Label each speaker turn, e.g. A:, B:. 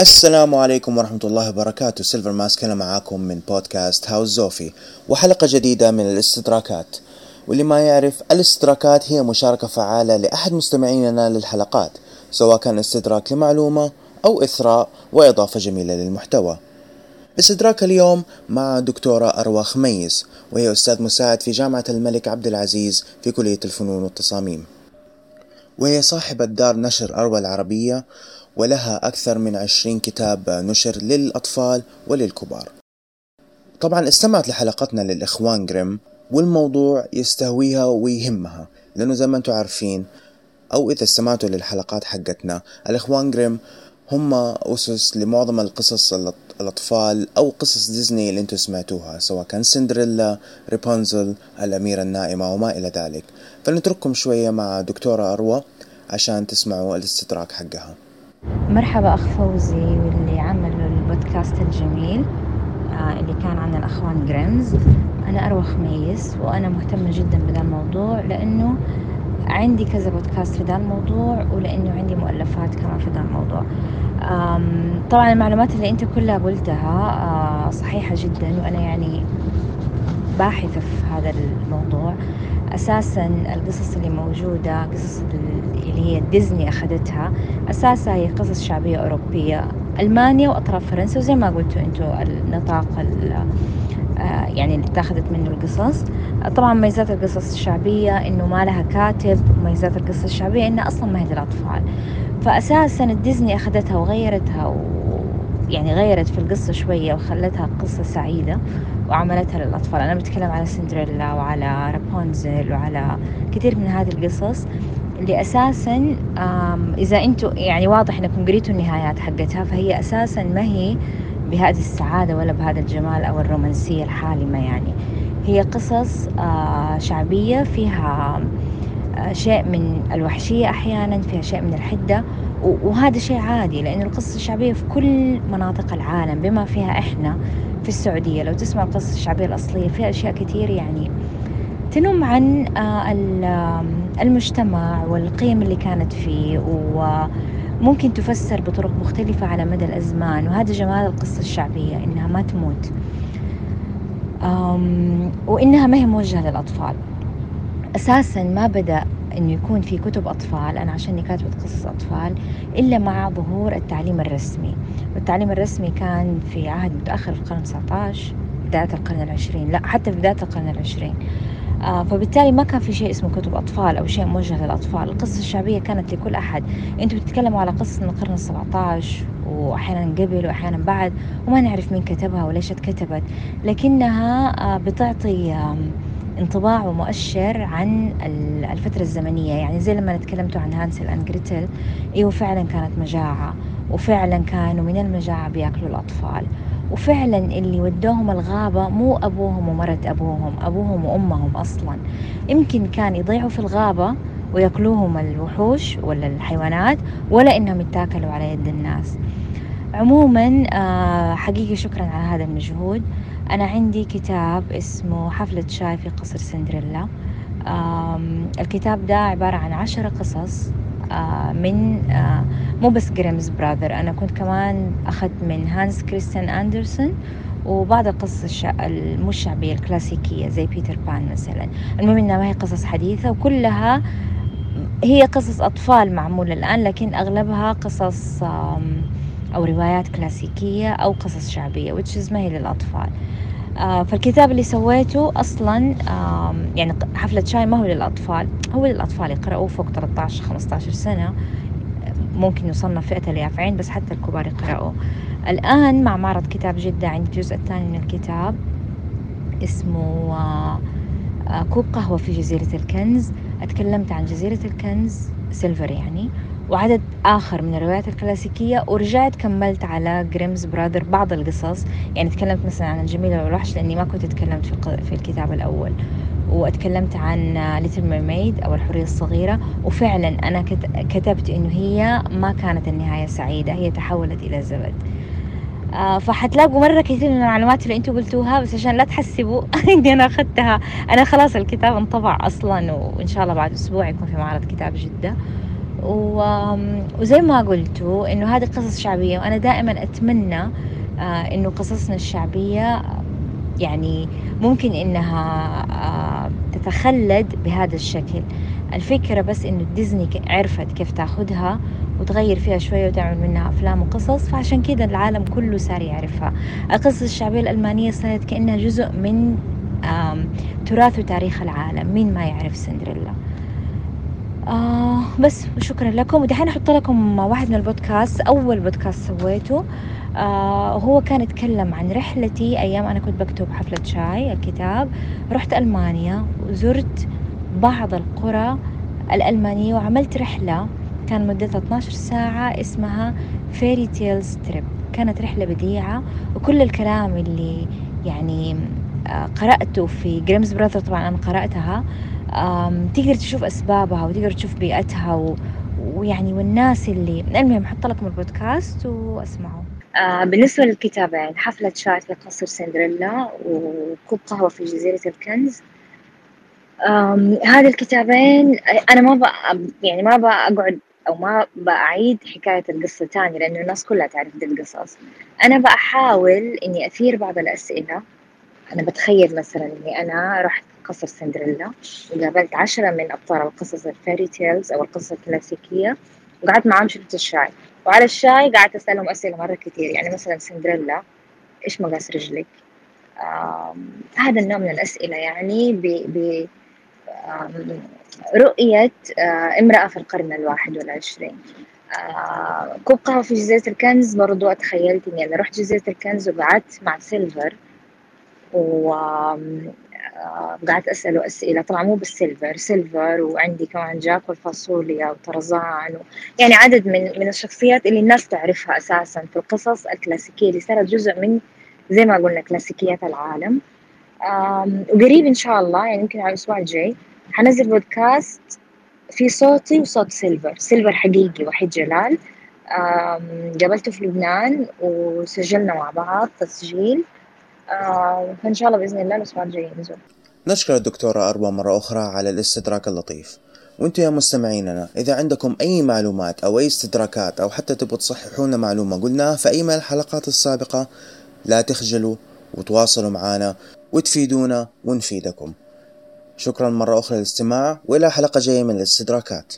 A: السلام عليكم ورحمة الله وبركاته. سيلفر ماسك هنا معاكم من بودكاست هاوس زوفي وحلقة جديدة من الاستدراكات. واللي ما يعرف الاستدراكات هي مشاركة فعالة لأحد مستمعيننا للحلقات سواء كان استدراك لمعلومة أو إثراء وإضافة جميلة للمحتوى. استدراك اليوم مع دكتورة أروى خميس وهي أستاذ مساعد في جامعة الملك عبد العزيز في كلية الفنون والتصاميم. وهي صاحبة دار نشر أروى العربية ولها أكثر من عشرين كتاب نشر للأطفال وللكبار. طبعا استمعت لحلقتنا للإخوان جريم والموضوع يستهويها ويهمها لأنه زي ما أنتم عارفين أو إذا استمعتوا للحلقات حقتنا الإخوان جريم هم أسس لمعظم القصص الأطفال أو قصص ديزني اللي أنتم سمعتوها سواء كان سندريلا ريبونزل الأميرة النائمة وما إلى ذلك. فنترككم شوية مع دكتورة أروى عشان تسمعوا الاستدراك حقها.
B: مرحبا أخ فوزي واللي عمل البودكاست الجميل آه اللي كان عن الأخوان Grimms. أنا أروى خميس وأنا مهتمة جدا بهذا الموضوع لأنه عندي كذا بودكاست في ذا الموضوع ولأنه عندي مؤلفات كمان في ذا الموضوع. طبعا المعلومات اللي أنت كلها قلتها آه صحيحة جدا وأنا يعني باحثة في هذا الموضوع. أساسا القصص اللي موجودة قصص اللي هي ديزني أخذتها أساسها هي قصص شعبية أوروبية ألمانيا وأطراف فرنسا وزي ما قلتوا أنتوا النطاق آه، يعني اللي اتاخذت منه القصص. طبعا ميزات القصص الشعبية إنه ما لها كاتب ميزات القصص الشعبية انها أصلا ما هي للأطفال. فاساسا الديزني أخذتها وغيرتها و يعني غيرت في القصة شوية وخلتها قصة سعيدة. وعملتها للأطفال. أنا بتكلم على سندريلا وعلى رابونزل وعلى كثير من هذه القصص اللي أساسا إذا أنتم يعني واضح أنكم قريتوا النهايات حقتها فهي أساسا ما هي بهذه السعادة ولا بهذا الجمال أو الرومانسية الحالمة يعني. هي قصص آه، شعبية فيها آه، شيء من الوحشية أحيانا فيها شيء من الحدة وهذا شيء عادي لأن القصص الشعبية في كل مناطق العالم بما فيها إحنا في السعودية. لو تسمع القصص الشعبية الأصلية فيها أشياء كثير يعني تنم عن آه، المجتمع والقيم اللي كانت فيه وممكن تفسر بطرق مختلفة على مدى الأزمان. وهذا جمال القصة الشعبية إنها ما تموت. وإنها ما هي موجهة للأطفال. أساسا ما بدأ إنه يكون في كتب أطفال أنا عشاني كاتبة قصص أطفال إلا مع ظهور التعليم الرسمي. والتعليم الرسمي كان في عهد متأخر في القرن 19 بداية القرن العشرين. لا حتى في بداية القرن العشرين. آه فبالتالي ما كان في شيء اسمه كتب أطفال أو شيء موجه للأطفال. القصة الشعبية كانت لكل أحد. أنتوا بتتكلموا على قصص من القرن السبعة عشر وأحيانا قبل وأحيانا بعد وما نعرف مين كتبها وليش اتكتبت لكنها آه بتعطي آه انطباع ومؤشر عن الفترة الزمنية. يعني زي لما تكلمتوا عن Hansel and Gretel إيوه فعلا كانت مجاعة وفعلا كانوا من المجاعة بيأكلوا الأطفال. وفعلا اللي ودوهم الغابة مو أبوهم ومرت أبوهم أبوهم وأمهم أصلا. يمكن كان يضيعوا في الغابة ويأكلوهم الوحوش ولا الحيوانات ولا إنهم يتاكلوا على يد الناس. عموما آه، حقيقي شكرا على هذا المجهود. أنا عندي كتاب اسمه حفلة شاي في قصر سندريلا. الكتاب ده عبارة عن عشرة قصص آه، من آه، مو بس Grimms Brother أنا كنت كمان أخذت من هانس كريستيان أندرسون وبعض القصص المش شعبية الكلاسيكية زي بيتر بان مثلا. المهم إنها ما هي قصص حديثة وكلها هي قصص أطفال معمولة الآن لكن أغلبها قصص أو روايات كلاسيكية أو قصص شعبية which is ما هي للأطفال. آه فالكتاب اللي سويته أصلا يعني حفلة شاي ما هو للأطفال. هو للأطفال يقرأوه فوق 13 15 سنة. ممكن يصنف فئة اليافعين بس حتى الكبار يقرأوه. الآن مع معرض كتاب جدة عندي الجزء الثاني من الكتاب اسمه آه آه كوب قهوة في جزيرة الكنز. أتكلمت عن جزيرة الكنز سيلفر يعني. وعدد آخر من الروايات الكلاسيكية ورجعت كملت على Grimms Brother بعض القصص. يعني تكلمت مثلا عن الجميلة والوحش لأني ما كنت تكلمت في, الكتاب الأول. وأتكلمت عن ليتل ميرميد أو الحرية الصغيرة. وفعلا أنا كتبت إنه هي ما كانت النهاية سعيدة هي تحولت إلى زبد. آه فحتلاقوا مرة كثير من المعلومات اللي أنتم قلتوها بس عشان لا تحسبوا إني أنا أخذتها. أنا خلاص الكتاب انطبع أصلا وإن شاء الله بعد أسبوع يكون في معرض كتاب جدة. وزي ما قلتوا إنه هذه قصص شعبية وأنا دائما أتمنى آه، إنه قصصنا الشعبية يعني ممكن إنها آه، تتخلد بهذا الشكل. الفكرة بس إنه ديزني عرفت كيف تاخدها وتغير فيها شوية وتعمل منها أفلام وقصص فعشان كذا العالم كله صار يعرفها. القصص الشعبية الألمانية صارت كأنها جزء من تراث وتاريخ العالم مين ما يعرف سندريلا. آه بس وشكرا لكم. ودحين أحط لكم واحد من البودكاست أول بودكاست سويته آه هو كان يتكلم عن رحلتي أيام أنا كنت بكتب حفلة شاي الكتاب. رحت ألمانيا وزرت بعض القرى الألمانية وعملت رحلة كان مدتها 12 ساعة اسمها fairy tales trip كانت رحلة بديعة وكل الكلام اللي يعني آه، قرأته في Grimms Brother طبعا أنا قرأتها تقدر تشوف أسبابها وتقدر تشوف بيئتها و... ويعني والناس اللي المهم حط لكم البودكاست وأسمعوا. آه بالنسبة للكتابين حفلة شاي في قصر سندريلا وكوب قهوة في جزيرة الكنز. هذه الكتابين أنا ما بقى يعني ما بقعد أو ما بأعيد حكاية القصة تاني لأنه الناس كلها تعرف دي القصص. أنا بحاول إني أثير بعض الأسئلة أنا بتخيل مثلا إني أنا رحت قصر سندريلا وقابلت عشرة من أبطال القصص ال fairy tales أو القصص الكلاسيكية وقعدت معاهم شربت الشاي. وعلى الشاي قعدت أسألهم أسئلة مرة كثير يعني مثلا سندريلا إيش مقاس رجلك؟ هذا النوع من الأسئلة يعني ب, ب رؤية آه، امرأة في القرن الواحد والعشرين. آه، كوب قهوة في جزيرة الكنز برضو أتخيلت إني أنا رحت جزيرة الكنز وقعدت مع سيلفر. و قعدت أسأله أسئلة. طبعا مو بالسيلفر سيلفر وعندي كمان جاك والفاصوليا وطرزان و... يعني عدد من من الشخصيات اللي الناس تعرفها أساسا في القصص الكلاسيكية اللي صارت جزء من زي ما قلنا كلاسيكيات العالم. وقريب إن شاء الله يعني يمكن على الأسبوع الجاي حنزل بودكاست في صوتي وصوت سيلفر. سيلفر حقيقي وحيد جلال. قابلته في لبنان وسجلنا مع بعض تسجيل. فإن شاء الله بإذن الله الأسبوع الجاي ينزل
A: نشكر الدكتورة أربع مرة أخرى على الاستدراك اللطيف. وأنتم يا مستمعيننا إذا عندكم أي معلومات أو أي استدراكات أو حتى تبغوا تصححوا لنا معلومة قلناها في أي من الحلقات السابقة لا تخجلوا وتواصلوا معنا وتفيدونا ونفيدكم. شكرا مرة أخرى للاستماع وإلى حلقة جاية من الاستدراكات.